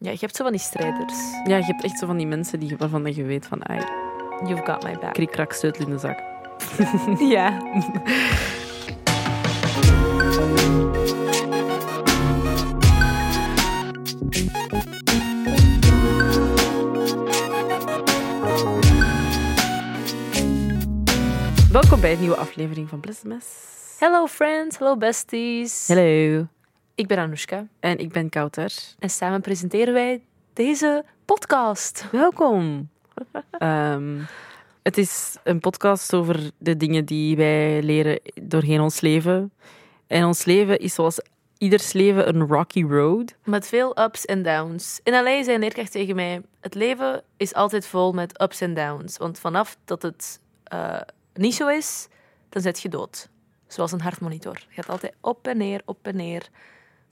Ja, je hebt zo van die strijders. Ja, je hebt echt zo van die mensen die, waarvan je weet van, ai, You've got my back. krik, krak, sleutel in de zak. Ja. Welkom bij een nieuwe aflevering van Blessemes. Hello friends, hello besties. Hallo. Ik ben Anoushka En ik ben Kouter. en samen presenteren wij deze podcast. Welkom. Ehm, het is een podcast over de dingen die wij leren doorheen ons leven. En ons leven is zoals ieders leven een rocky road. Met veel ups en downs. In LA zei een leerkracht tegen mij: Het leven is altijd vol met ups en downs. Want vanaf dat het eh, niet zo is, dan zet je dood. Zoals een hartmonitor. Je gaat altijd op en neer, op en neer.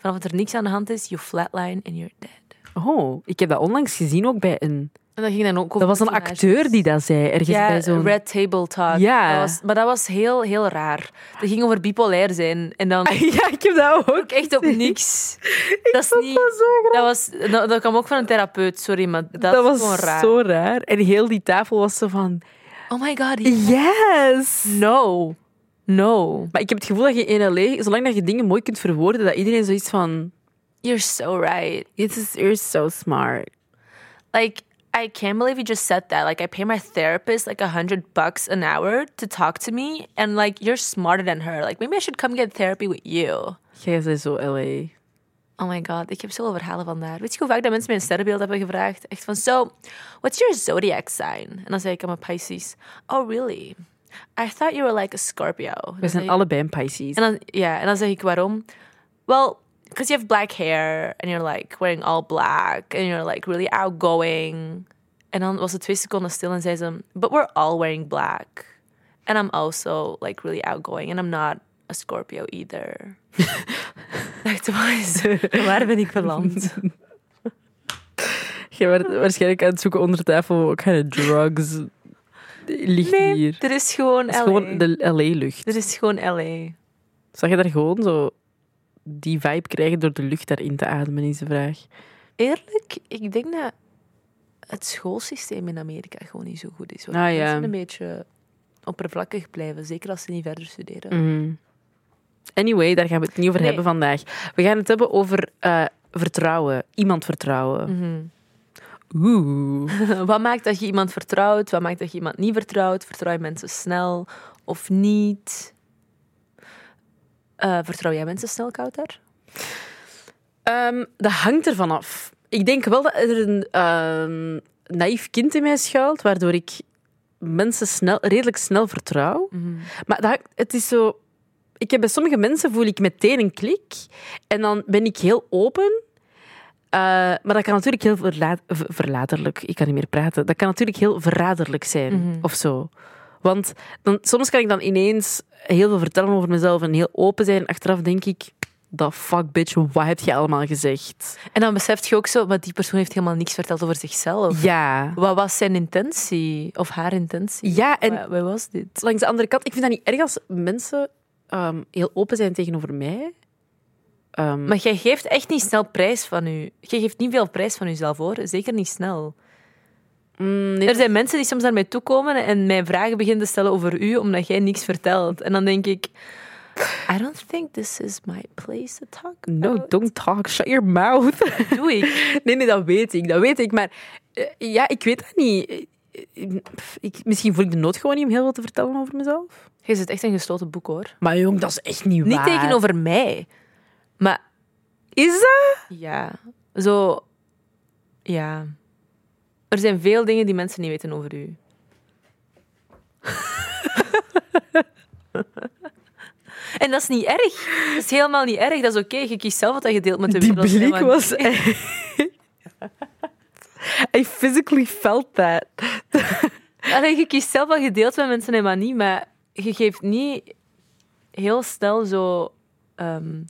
Vanaf dat er niks aan de hand is, you flatline and you're dead. Oh, ik heb dat onlangs gezien ook bij een... En dat ging dan ook over Dat was een personages. acteur die dat zei, ergens Ja, bij zo'n... Red Table Talk. Ja. Dat was, maar dat was heel, heel raar. Dat ging over bipolair zijn. En dan Ja, ik heb dat ook. ook echt op niks. dat is vond niet... dat zo grappig. Dat, was, dat, dat kwam ook van een therapeut, sorry, maar dat, was gewoon raar. zo raar. En heel die tafel was zo van... Oh my god, Yes! no. No. Maar ik heb het gevoel dat je in L.A., zolang dat je dingen mooi kunt verwoorden, dat iedereen zoiets van... You're so right. This is, you're so smart. Like, I can't believe you just said that. Like, I pay my therapist like a hundred bucks an hour to talk to me. And like, you're smarter than her. Like, maybe I should come get therapy with you. Jij bent zo L.A. Oh my god, ik heb zoveel verhalen van daar. Weet je hoe vaak dat mensen mij een sterrenbeeld hebben gevraagd? Echt van, so, what's your zodiac sign? En dan zei ik, I'm a Pisces. Oh, really? I thought you were like a Scorpio. We zijn allebei een Pisces. En dan, ja, en dan zeg ik waarom. Well, because you have black hair and you're like wearing all black and you're like really outgoing. En dan was het twee seconden stil en zei ze, but we're all wearing black. And I'm also like really outgoing and I'm not a Scorpio either. Dacht, waar, ben ik beland? Jij werd waarschijnlijk aan het zoeken onder de tafel. What kind of drugs ligt Nee, hier? er is gewoon is LA. gewoon de L.A.-lucht. Er is gewoon LA. Zag je daar gewoon zo die vibe krijgen door de lucht daarin te ademen, is de vraag. Eerlijk, ik denk dat het schoolsysteem in Amerika gewoon niet zo goed is. Hoor. Ah, ja. Mensen een beetje oppervlakkig blijven, zeker als ze niet verder studeren. Mhm. Anyway, daar gaan we het niet over Nee. hebben vandaag. We gaan het hebben over eh, vertrouwen. Iemand vertrouwen. Mhm. Oeh. Wat maakt dat je iemand vertrouwt? Wat maakt dat je iemand niet vertrouwt? Vertrouw je mensen snel of niet? Eh, vertrouw jij mensen snel, Kouter? Ehm, dat hangt ervan af. Ik denk wel dat er een ehm, naïef kind in mij schuilt, waardoor ik mensen snel, redelijk snel vertrouw. Maar dat, het is zo... Ik heb bij sommige mensen voel ik meteen een klik en dan ben ik heel open. Eh, maar dat kan natuurlijk heel verla verladerlijk... Ik kan niet meer praten. Dat kan natuurlijk heel verraderlijk zijn, of zo. Want dan, soms kan ik dan ineens heel veel vertellen over mezelf en heel open zijn. Achteraf denk ik, the fuck bitch, wat heb je allemaal gezegd? En dan beseft je ook zo, maar die persoon heeft helemaal niks verteld over zichzelf. Ja. Wat was zijn intentie? Of haar intentie? Ja, en Wat, wat was dit? langs de andere kant, ik vind dat niet erg als mensen ehm, heel open zijn tegenover mij. Ehm, Maar jij geeft echt niet snel prijs van u. Je geeft niet veel prijs van jezelf, hoor. Zeker niet snel. mm, nee, Er zijn mensen die soms naar mij toekomen en mij vragen beginnen te stellen over u, omdat jij niks vertelt. En dan denk ik, I don't think this is my place to talk No, don't talk. Shut your mouth. Doe ik. nee, nee, dat weet ik. Dat weet ik. Maar eh, ja, ik weet dat niet. Eh, eh, Ik, misschien voel ik de nood gewoon niet om heel veel te vertellen over mezelf. Je zit echt een gesloten boek, hoor. Maar jong, dat is echt niet Niet waar. tegenover mij. Maar Is dat? ja, zo... Ja. Er zijn veel dingen die mensen niet weten over u. En dat is niet erg. Dat is helemaal niet erg. Dat is oké. Je kiest zelf wat je deelt met de Die wereld. blik Maar- was... I physically felt that. Allee, je kiest zelf wat je deelt met mensen en wat niet, maar je geeft niet heel snel zo, ehm,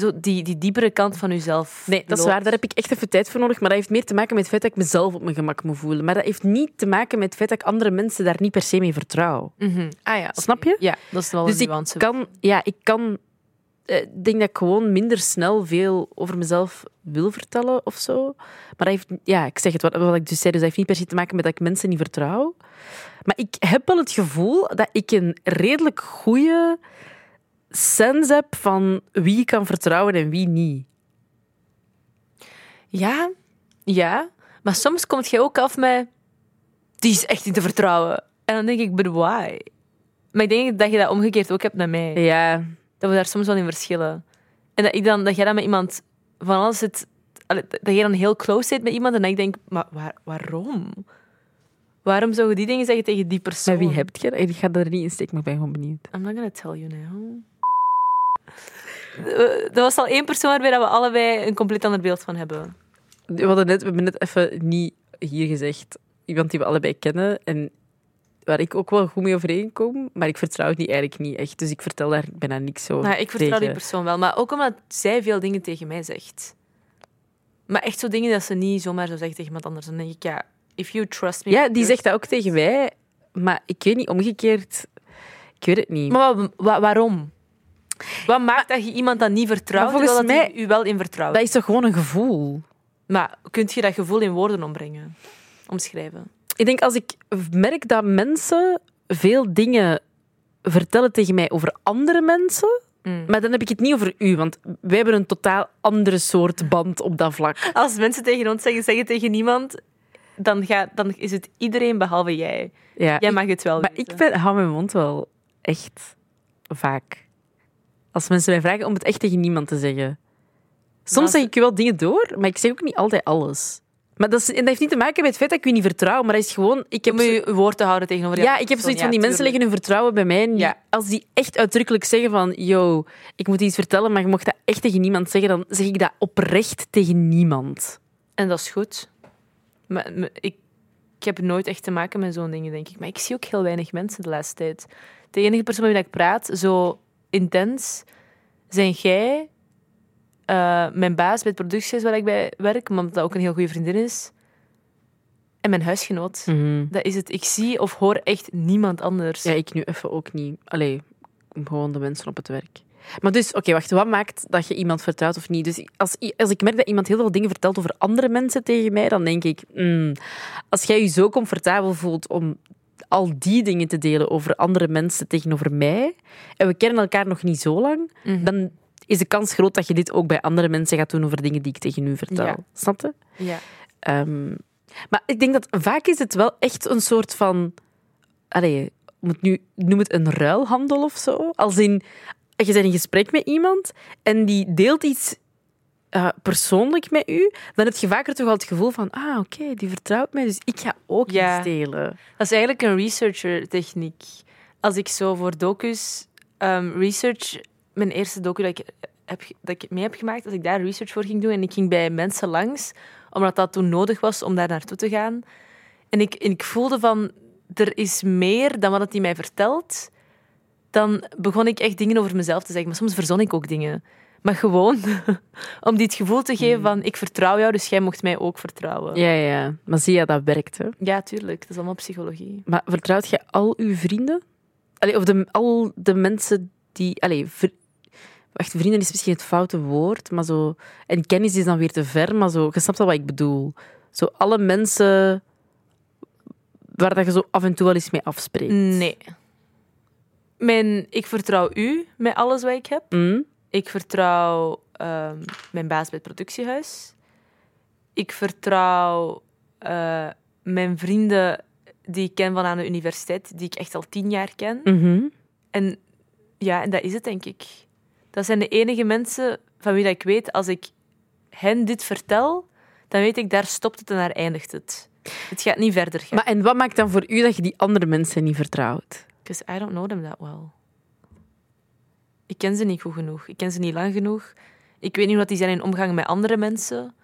zo die, die diepere kant van jezelf. Nee, dat is waar. Daar heb ik echt even tijd voor nodig. Maar dat heeft meer te maken met het feit dat ik mezelf op mijn gemak moet voelen. Maar dat heeft niet te maken met het feit dat ik andere mensen daar niet per se mee vertrouw. Mhm. Ah ja. Snap je? Ja, dat is wel Dus een ik nuance. kan, ja, ik kan eh, ik denk dat ik gewoon minder snel veel over mezelf wil vertellen of zo. Maar dat heeft, ja, ik zeg het wat, wat ik dus zei, dus dat heeft niet per se te maken met dat ik mensen niet vertrouw. Maar ik heb wel het gevoel dat ik een redelijk goede sens heb van wie ik kan vertrouwen en wie niet. Ja, ja. Maar soms komt je ook af met... Die is echt niet te vertrouwen. En dan denk ik, but why? Maar ik denk dat je dat omgekeerd ook hebt met mij. Ja, Dat we daar soms wel in verschillen. En dat, ik dan, dat jij dan met iemand van alles allee, Dat je dan heel close zit met iemand en ik denk, maar waar, waarom? Waarom zou je die dingen zeggen tegen die persoon? maar wie heb je? Ik ga er niet in steken, maar ik ben gewoon benieuwd. I'm not gonna tell you now. Er was al één persoon waarbij dat we allebei een compleet ander beeld van hebben. We, hadden net, we hebben net even niet hier gezegd. Iemand die we allebei kennen en waar ik ook wel goed mee overeenkom, maar ik vertrouw die eigenlijk niet echt. Dus ik vertel daar bijna niks over. Nou, ik vertrouw die persoon wel, maar ook omdat zij veel dingen tegen mij zegt. Maar echt zo dingen dat ze niet zomaar zou zeggen tegen iemand anders. Dan denk ik, ja, if you trust me... Ja, die zegt dat ook tegen mij, maar ik weet niet, omgekeerd... Ik weet het niet. Maar wa- wa- waarom? Wat maakt dat je iemand dan niet vertrouwt, Maar volgens terwijl dat mij- u wel in vertrouwt? Dat is toch gewoon een gevoel? Maar kun je dat gevoel in woorden ombrengen? Omschrijven? Ik denk als ik merk dat mensen veel dingen vertellen tegen mij over andere mensen, Mm. maar dan heb ik het niet over u, want wij hebben een totaal andere soort band op dat vlak. Als mensen tegen ons zeggen, zeggen tegen niemand, dan, gaat, dan is het iedereen behalve jij. Ja, Jij ik- mag het wel maar weten. ik ben, hou mijn mond wel echt vaak. Als mensen mij vragen om het echt tegen niemand te zeggen. Soms als- zeg ik wel dingen door, maar ik zeg ook niet altijd alles. Maar dat, is, en dat heeft niet te maken met het feit dat ik u niet vertrouw, maar dat is gewoon... Ik heb Om je je woord te houden tegenover ja, ik heb zoiets van die mensen leggen hun vertrouwen bij mij. Ja. Als die echt uitdrukkelijk zeggen van, yo, ik moet iets vertellen, maar je mocht dat echt tegen niemand zeggen, dan zeg ik dat oprecht tegen niemand. En dat is goed. Maar, maar ik, ik heb nooit echt te maken met zo'n dingen, denk ik. Maar ik zie ook heel weinig mensen de laatste tijd. De enige persoon met wie ik praat, zo intens, zijn jij, eh, mijn baas bij het productiehuis waar ik bij werk, omdat dat ook een heel goede vriendin is, en mijn huisgenoot. Dat is het. Ik zie of hoor echt niemand anders. Ja, ik nu even ook niet. Allee, gewoon de mensen op het werk. Maar dus, oké, wacht. Wat maakt dat je iemand vertrouwt of niet? Dus als, als ik merk dat iemand heel veel dingen vertelt over andere mensen tegen mij, dan denk ik, mm, als jij je zo comfortabel voelt om al die dingen te delen over andere mensen tegenover mij, en we kennen elkaar nog niet zo lang, Mhm. dan is de kans groot dat je dit ook bij andere mensen gaat doen over dingen die ik tegen u vertel. Ja. Snap je? Ja. Ehm, maar ik denk dat vaak is het wel echt een soort van... Allee, moet nu, noem het een ruilhandel of zo. Als in, je bent in gesprek met iemand en die deelt iets eh, persoonlijk met u, dan heb je vaker toch wel het gevoel van, ah, oké, die vertrouwt mij, dus ik ga ook Ja. iets delen. Dat is eigenlijk een researcher-techniek. Als ik zo voor docus ehm, research, mijn eerste docu dat ik, heb, dat ik mee heb gemaakt, als ik daar research voor ging doen en ik ging bij mensen langs, omdat dat toen nodig was om daar naartoe te gaan. En ik, en ik voelde van, er is meer dan wat die mij vertelt. Dan begon ik echt dingen over mezelf te zeggen. Maar soms verzon ik ook dingen. Maar gewoon om die het gevoel te geven van, ik vertrouw jou, dus jij mocht mij ook vertrouwen. Ja, ja, maar zie je, dat werkt, hè. Ja, tuurlijk. Dat is allemaal psychologie. Maar vertrouwt je al uw vrienden? Allee, of de, al de mensen die... Allee, wacht, vrienden is misschien het foute woord, maar zo... En kennis is dan weer te ver, maar zo... Je snapt wat ik bedoel. Zo alle mensen waar dat je zo af en toe wel eens mee afspreekt. Nee. Mijn, ik vertrouw u met alles wat ik heb. Mm? Ik vertrouw ehm, mijn baas bij het productiehuis. Ik vertrouw eh, mijn vrienden die ik ken van aan de universiteit, die ik echt al tien jaar ken. Mhm. En ja, en dat is het, denk ik. Dat zijn de enige mensen van wie dat ik weet, als ik hen dit vertel, dan weet ik, daar stopt het en daar eindigt het. Het gaat niet verder gaan. Maar en wat maakt dan voor u dat je die andere mensen niet vertrouwt? Because I don't know them that well. Ik ken ze niet goed genoeg. Ik ken ze niet lang genoeg. Ik weet niet hoe dat die zijn in omgang met andere mensen.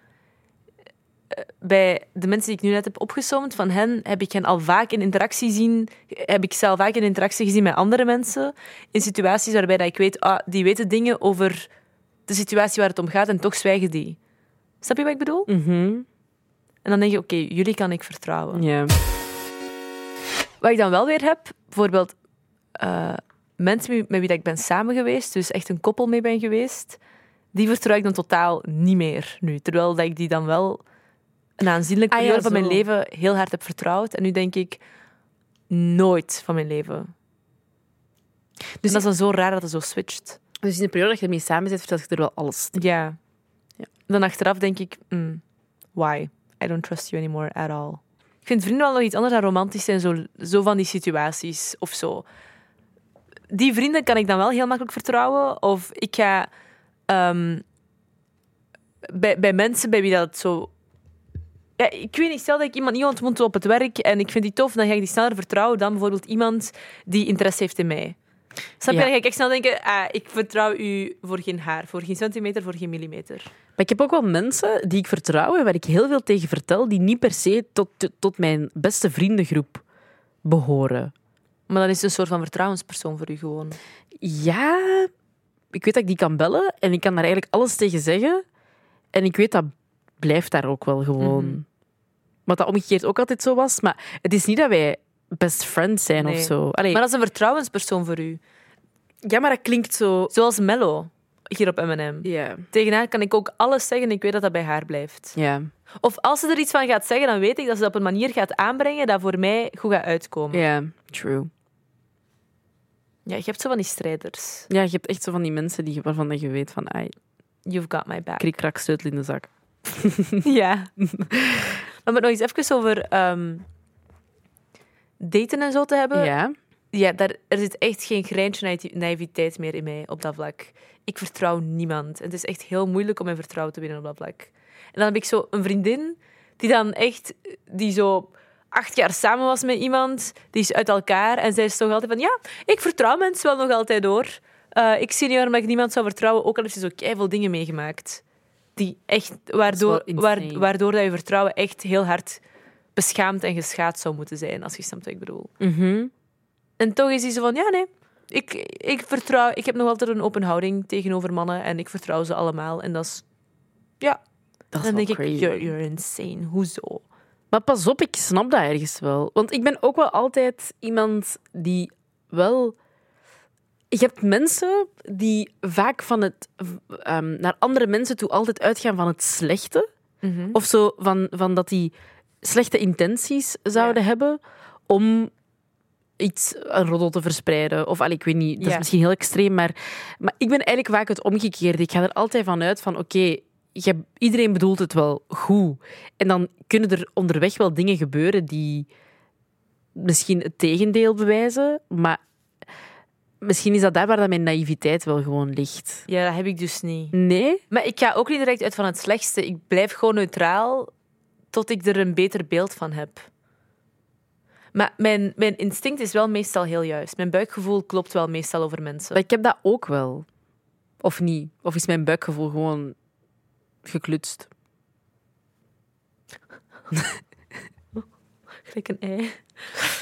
Eh, Bij de mensen die ik nu net heb opgesomd, van hen heb ik hen al vaak in interactie zien, heb ik zelf vaak in interactie gezien met andere mensen. In situaties waarbij dat ik weet, ah, die weten dingen over de situatie waar het om gaat en toch zwijgen die. Snap je wat ik bedoel? Mhm. En dan denk je, oké, jullie kan ik vertrouwen. Ja. Wat ik dan wel weer heb, bijvoorbeeld, eh, mensen met wie dat ik ben samen geweest, dus echt een koppel mee ben geweest, die vertrouw ik dan totaal niet meer nu. Terwijl dat ik die dan wel een aanzienlijke Ah ja, periode van mijn leven heel hard heb vertrouwd. En nu denk ik nooit van mijn leven. Dus dat is dan zo raar dat het zo switcht. Dus in de periode dat je ermee samen zit, vertel je er wel alles. Ja. Ja. Dan achteraf denk ik, mm, why? I don't trust you anymore at all. Ik vind vrienden wel nog iets anders dan romantisch zijn, zo, zo van die situaties of zo. Die vrienden kan ik dan wel heel makkelijk vertrouwen. Of ik ga ehm, bij, bij mensen bij wie dat zo. Ja, ik weet niet, stel dat ik iemand niet ontmoet op het werk en ik vind die tof, dan ga ik die sneller vertrouwen dan bijvoorbeeld iemand die interesse heeft in mij. Snap je? Ja. Dan ga ik echt snel denken, ah, ik vertrouw u voor geen haar, voor geen centimeter, voor geen millimeter. Maar ik heb ook wel mensen die ik vertrouw en waar ik heel veel tegen vertel, die niet per se tot, tot mijn beste vriendengroep behoren. Maar dan is het een soort van vertrouwenspersoon voor u gewoon. Ja, ik weet dat ik die kan bellen en ik kan daar eigenlijk alles tegen zeggen. En ik weet dat blijft daar ook wel gewoon. Mhm. Wat dat omgekeerd ook altijd zo was. Maar het is niet dat wij best friends zijn Nee. of zo. Allee, Maar dat is een vertrouwenspersoon voor u. ja, maar dat klinkt zo... Zoals Mello, hier op M&M. Ja. Tegen haar kan ik ook alles zeggen en ik weet dat dat bij haar blijft. Ja. Of als ze er iets van gaat zeggen, dan weet ik dat ze dat op een manier gaat aanbrengen dat voor mij goed gaat uitkomen. Ja, true. Ja, je hebt zo van die strijders. Ja, je hebt echt zo van die mensen die, waarvan je weet van... Ai, You've got my back. krik, krak, sleutel in de zak. Ja. maar nog eens even over ehm, daten en zo te hebben. Ja. Ja, daar, er zit echt geen greintje naïviteit meer in mij op dat vlak. Ik vertrouw niemand. En het is echt heel moeilijk om mijn vertrouwen te winnen op dat vlak. En dan heb ik zo een vriendin die dan echt, die zo acht jaar samen was met iemand, die is uit elkaar en zij is toch altijd van, ja, ik vertrouw mensen wel nog altijd door. Eh, ik zie niet waarom ik niemand zou vertrouwen, ook al heeft ze zo keiveel dingen meegemaakt. Die echt, waardoor, waar- waardoor dat je vertrouwen echt heel hard beschaamd en geschaad zou moeten zijn, als je snapt wat ik bedoel. Mhm. En toch is hij zo van, ja, nee. Ik, ik vertrouw, ik heb nog altijd een open houding tegenover mannen en ik vertrouw ze allemaal. En dat is, ja. Dat is dan denk ik, you're, you're insane. Hoezo? Maar pas op, ik snap dat ergens wel. Want ik ben ook wel altijd iemand die wel. Je hebt mensen die vaak van het, ehm, naar andere mensen toe altijd uitgaan van het slechte. Of zo van, van dat die slechte intenties zouden hebben om iets, een roddel te verspreiden. Of allee, ik weet niet, dat is Ja. misschien heel extreem, maar, maar ik ben eigenlijk vaak het omgekeerde. Ik ga er altijd van uit van, oké, je- iedereen bedoelt het wel goed. En dan kunnen er onderweg wel dingen gebeuren die misschien het tegendeel bewijzen, maar misschien is dat daar waar dat mijn naïviteit wel gewoon ligt. Ja, dat heb ik dus niet. Nee? Maar ik ga ook niet direct uit van het slechtste. Ik blijf gewoon neutraal tot ik er een beter beeld van heb. Maar mijn, mijn instinct is wel meestal heel juist. Mijn buikgevoel klopt wel meestal over mensen. Maar ik heb dat ook wel. Of niet? Of is mijn buikgevoel gewoon geklutst? Gelijk een ei.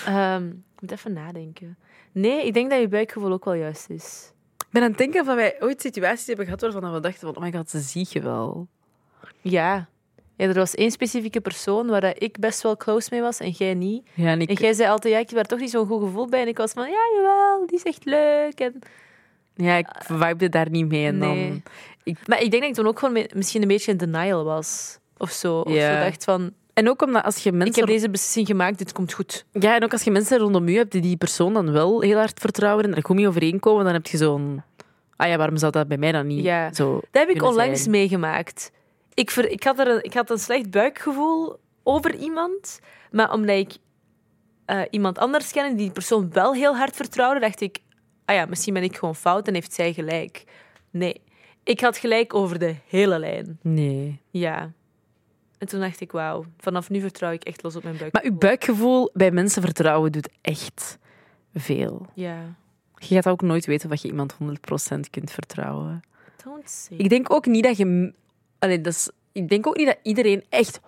Ehm, ik moet even nadenken. Nee, ik denk dat je buikgevoel ook wel juist is. Ik ben aan het denken of wij ooit situaties hebben gehad waarvan we dachten van, oh my god, ze zie je wel. Ja. ja. Er was één specifieke persoon waar dat ik best wel close mee was en jij niet. Ja, en ik... En jij zei altijd, ja, ik heb daar toch niet zo'n goed gevoel bij. En ik was van, ja, jawel, die is echt leuk. En... Ja, ik vibede daar niet mee. En Nee. dan... Maar ik denk dat ik toen ook gewoon misschien een beetje in denial was. Of zo. Of zo dacht van, En ook omdat als je ik mensen... heb deze beslissing gemaakt, dit komt goed. Ja, en ook als je mensen rondom je hebt die die persoon dan wel heel hard vertrouwen en er goed mee overeenkomen, dan heb je zo'n... Ah ja, waarom zou dat bij mij dan niet Ja. zo Dat heb ik onlangs zijn? meegemaakt. Ik, ver, ik, had er een, ik had een slecht buikgevoel over iemand, maar omdat ik eh, iemand anders kende die die persoon wel heel hard vertrouwde, dacht ik, ah ja, misschien ben ik gewoon fout en heeft zij gelijk. Nee, ik had gelijk over de hele lijn. Nee. Ja. En toen dacht ik, wauw, vanaf nu vertrouw ik echt los op mijn buik. Maar uw buikgevoel bij mensen vertrouwen doet echt veel. Ja. Je gaat ook nooit weten of je iemand 100% kunt vertrouwen. Don't say. Ik denk ook niet dat je... Allee, dat is... Ik denk ook niet dat iedereen echt 100%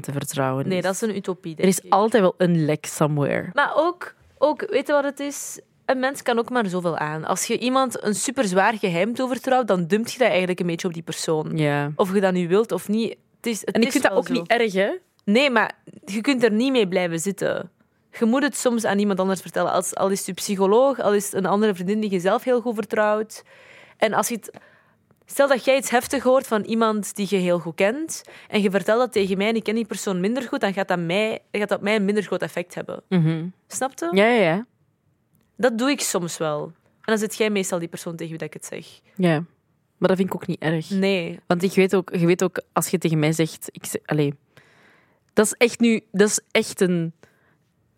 te vertrouwen is. Nee, dat is een utopie. Er is ik. altijd wel een lek somewhere. Maar ook, ook, weet je wat het is? Een mens kan ook maar zoveel aan. Als je iemand een super zwaar geheim toevertrouwt, dan dumpt je dat eigenlijk een beetje op die persoon. Ja. Of je dat nu wilt of niet. Het is, het En ik vind dat ook zo. niet erg, hè? Nee, maar je kunt er niet mee blijven zitten. je moet het soms aan iemand anders vertellen. Als, al is het je psycholoog, al is het een andere vriendin die je zelf heel goed vertrouwt. En als je het... Stel dat jij iets heftig hoort van iemand die je heel goed kent en je vertelt dat tegen mij en ik ken die persoon minder goed, dan gaat dat, mij, dan gaat dat mij een minder groot effect hebben. Snap je? Ja, ja, ja. Dat doe ik soms wel. En dan zit jij meestal die persoon tegen wie dat ik het zeg. Ja. Maar dat vind ik ook niet erg. Nee. Want ik weet ook, je weet ook, als je tegen mij zegt... Ik zeg, allee, dat is echt nu... Dat is echt een...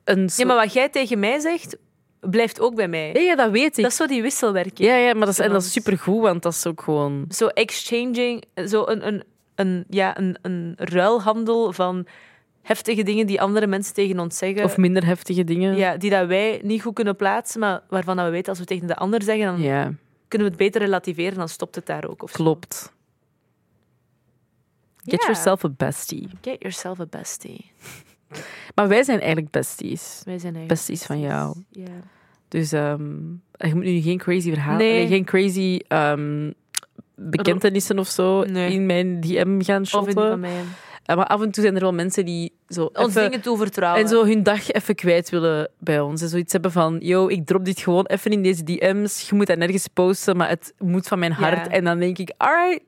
een Ja, maar wat jij tegen mij zegt, blijft ook bij mij. Ja, ja, dat weet ik. Dat is zo die wisselwerking. Ja, ja, maar dat is, en dat is supergoed, want dat is ook gewoon... Zo exchanging, zo een, een, een, ja, een, een ruilhandel van heftige dingen die andere mensen tegen ons zeggen. Of minder heftige dingen. ja, die dat wij niet goed kunnen plaatsen, maar waarvan dat we weten als we tegen de ander zeggen, dan Ja, kunnen we het beter relativeren, dan stopt het daar ook. Of zo. klopt. Get yourself a bestie. Get yourself a bestie. Maar wij zijn eigenlijk besties. Wij zijn eigenlijk Besties van jou. Ja. Dus ehm, je moet nu geen crazy verhaal... Nee. geen crazy ehm, bekentenissen of zo Nee. in mijn DM gaan Of in die van mij. Eh, Maar af en toe zijn er wel mensen die zo Ons dingen toevertrouwen. en zo hun dag even kwijt willen bij ons. En zoiets hebben van, yo, ik drop dit gewoon even in deze DM's. Je moet dat nergens posten, maar het moet van mijn hart. Ja. En dan denk ik, alright,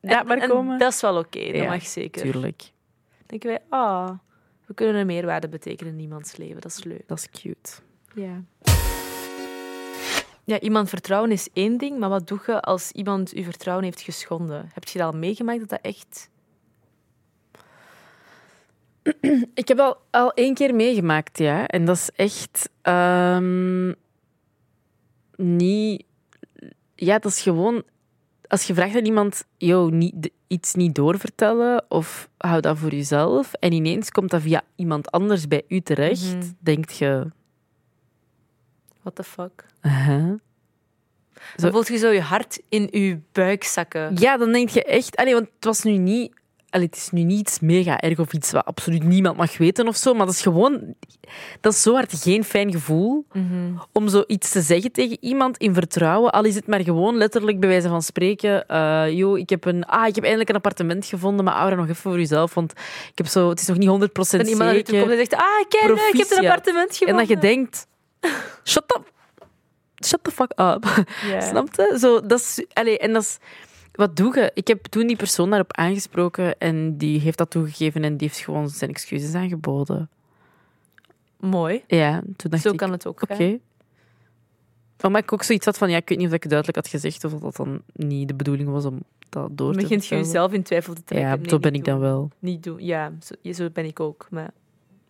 laat maar En komen. Dat is wel oké, dat Ja, mag zeker. Tuurlijk, Dan denken wij, ah, we kunnen een meerwaarde betekenen in iemands leven. Dat is leuk. dat is cute. Ja. Ja, iemand vertrouwen is één ding, maar wat doe je als iemand je vertrouwen heeft geschonden? Heb je dat al meegemaakt dat dat echt... Ik heb dat al één keer meegemaakt, ja. En dat is echt ehm, niet... Ja, dat is gewoon... Als je vraagt aan iemand, yo, niet, iets niet doorvertellen of hou dat voor jezelf en ineens komt dat via iemand anders bij u terecht, Mhm. denk je... What the fuck? huh? Dan Zo- voelt je zo je hart in je buik zakken. Ja, dan denk je echt... Allee, want het was nu niet... Allee, het is nu niet iets mega erg of iets wat absoluut niemand mag weten of zo, maar dat is gewoon... Dat is zo hard geen fijn gevoel om zoiets te zeggen tegen iemand in vertrouwen. Al is het maar gewoon letterlijk bij wijze van spreken. yo, ik heb, een, ah, ik heb eindelijk een appartement gevonden, maar hou er nog even voor jezelf, want ik heb zo, het is nog niet 100% En zeker. iemand naar je toe komt en zegt, ah, kijk, ik heb een Proficiat. appartement en gevonden. dat je denkt... Shut up. Shut the fuck up. Ja. Snap je? Zo, dat is, allee, en dat is, wat doe je? Ik heb toen die persoon daarop aangesproken en die heeft dat toegegeven en die heeft gewoon zijn excuses aangeboden. Mooi. Ja, toen dacht Zo ik, kan het ook oké. gaan. Maar ik ook zoiets had van, ja, ik weet niet of ik het duidelijk had gezegd of dat dat dan niet de bedoeling was om dat door te begint je jezelf in twijfel te trekken. Ja, Nee, zo ben ik dan wel. Niet doen. Ja, zo, zo ben ik ook. Maar...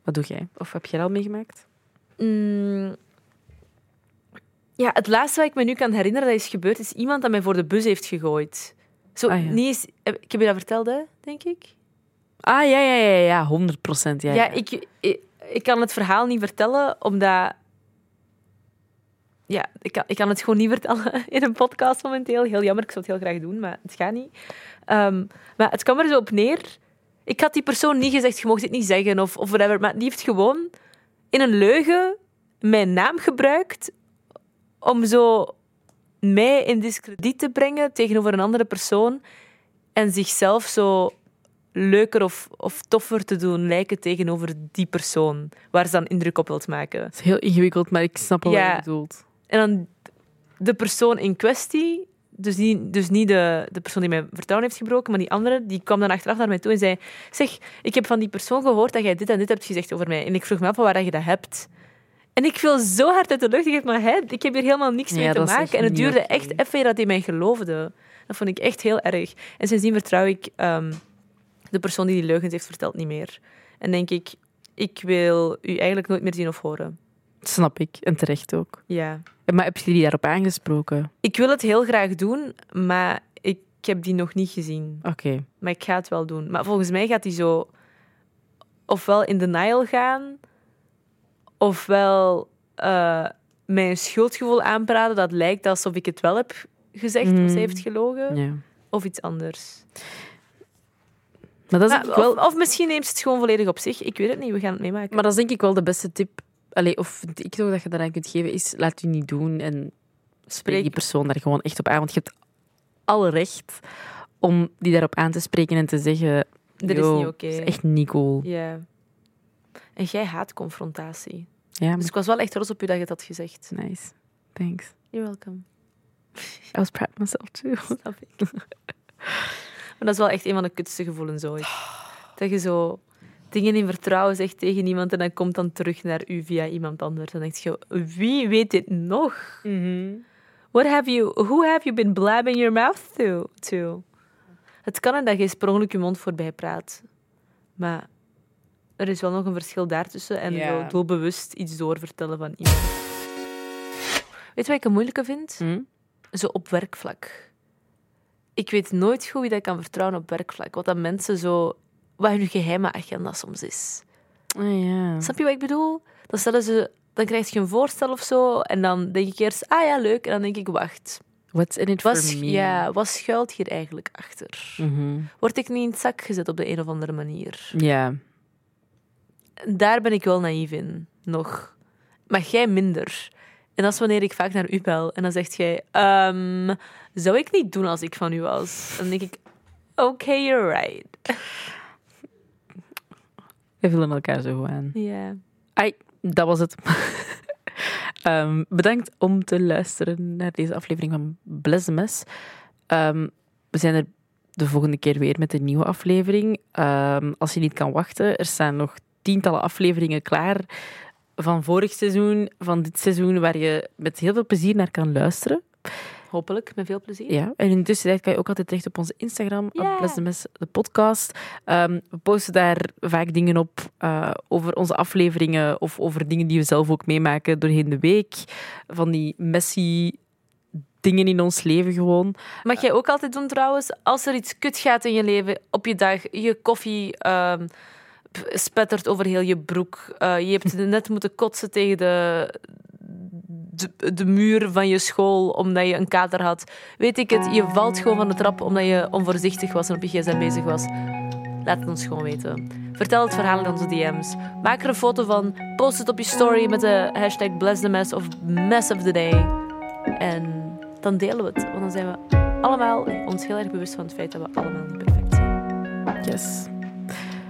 Wat doe jij? Of heb jij dat al meegemaakt? Mm. Ja, het laatste wat ik me nu kan herinneren dat is gebeurd, is iemand dat mij voor de bus heeft gegooid. Zo, Ah, ja. niet eens, ik heb je dat verteld, hè, denk ik? Ah, ja, ja, ja, ja, 100 procent. Ja, Ja, ja. Ik, ik, ik kan het verhaal niet vertellen, omdat... Ja, ik kan, ik kan het gewoon niet vertellen in een podcast momenteel. Heel jammer, ik zou het heel graag doen, maar het gaat niet. Ehm, maar het kwam er zo op neer. Ik had die persoon niet gezegd, je mag dit niet zeggen of, of whatever. Maar die heeft gewoon in een leugen mijn naam gebruikt om zo mij in discrediet te brengen tegenover een andere persoon en zichzelf zo leuker of, of toffer te doen lijken tegenover die persoon waar ze dan indruk op wilt maken. Het is heel ingewikkeld, maar ik snap wel Ja. wat je bedoelt. En dan de persoon in kwestie, dus niet, dus niet de, de persoon die mijn vertrouwen heeft gebroken, maar die andere, die kwam dan achteraf naar mij toe en zei: Zeg, ik heb van die persoon gehoord dat jij dit en dit hebt gezegd over mij. En ik vroeg me af van waar je dat hebt. En ik viel zo hard uit de lucht. Ik dacht, maar hè, ik heb hier helemaal niks Ja, mee te maken. En het duurde echt even dat hij mij geloofde. Dat vond ik echt heel erg. En sindsdien vertrouw ik ehm, de persoon die die leugens heeft verteld niet meer. En denk ik, ik wil u eigenlijk nooit meer zien of horen. Dat snap ik. En terecht ook. Ja. Maar heb je die daarop aangesproken? Ik wil het heel graag doen, maar ik heb die nog niet gezien. Oké. Maar ik ga het wel doen. Maar volgens mij gaat hij zo ofwel in denial gaan, ofwel eh mij een schuldgevoel aanpraten dat lijkt alsof ik het wel heb gezegd of ze heeft gelogen, Ja. of iets anders. Maar dat is Maar denk wel... of, of misschien neemt ze het gewoon volledig op zich. Ik weet het niet, we gaan het meemaken. Maar dat is denk ik wel de beste tip. Allee, of ik toch dat je daaraan kunt geven, is laat u niet doen en spreek die persoon daar gewoon echt op aan. Want je hebt alle recht om die daarop aan te spreken en te zeggen... Dit is "Yo, niet oké." Dat is echt niet cool. Ja. En jij haat confrontatie. Ja, Dus ik was wel echt trots op u dat je het had gezegd. nice. Thanks. You're welcome. I was proud of myself too. Snap ik. maar dat is wel echt een van de kutste gevoelens ooit. Dat je zo dingen in vertrouwen zegt tegen iemand en dan komt dan terug naar u via iemand anders. Dan denk je, wie weet dit nog? What have you, who have you been blabbing your mouth to? to? Het kan dat je per ongeluk je mond voorbij praat. Maar er is wel nog een verschil daartussen en Ja. zo doelbewust iets doorvertellen van iemand. Weet je wat ik een moeilijke vind? Hm? Zo op werkvlak. Ik weet nooit goed wie dat ik kan vertrouwen op werkvlak. Wat dat mensen zo... Wat hun geheime agenda soms is. Oh. Snap je wat ik bedoel? Dan, stellen ze, dan krijg je een voorstel of zo. En dan denk ik eerst, ah ja, leuk. En dan denk ik, wacht. What's in it Wat, for me? ja, wat schuilt hier eigenlijk achter? Mhm. Word ik niet in het zak gezet op de een of andere manier? Ja. Daar ben ik wel naïef in, nog. Maar jij minder. En dat is wanneer ik vaak naar u bel. En dan zegt jij, ehm, zou ik niet doen als ik van u was? Dan denk ik, oké, you're right. We vullen elkaar zo aan. Ja. Ai, dat was het. Ehm, bedankt om te luisteren naar deze aflevering van Bless the Mess. Ehm, we zijn er de volgende keer weer met een nieuwe aflevering. Als je niet kan wachten, er staan nog tientallen afleveringen klaar van vorig seizoen, van dit seizoen, waar je met heel veel plezier naar kan luisteren. Hopelijk, met veel plezier. Ja, en in de tussentijd kan je ook altijd terecht op onze Instagram, op Bless the Mess, de podcast. Ehm, we posten daar vaak dingen op eh, over onze afleveringen of over dingen die we zelf ook meemaken doorheen de week. Van die messy dingen in ons leven gewoon. Mag jij ook altijd doen trouwens, als er iets kut gaat in je leven, op je dag, je koffie ehm, spettert over heel je broek, eh, je hebt net moeten kotsen tegen de, de, de muur van je school omdat je een kater had. Weet ik het, je valt gewoon van de trap omdat je onvoorzichtig was en op je gsm bezig was. Laat het ons gewoon weten. Vertel het verhaal in onze DM's. Maak er een foto van, post het op je story met de hashtag bless the mess of mess of the day. En dan delen we het. Want dan zijn we allemaal ons heel erg bewust van het feit dat we allemaal niet perfect zijn. Yes.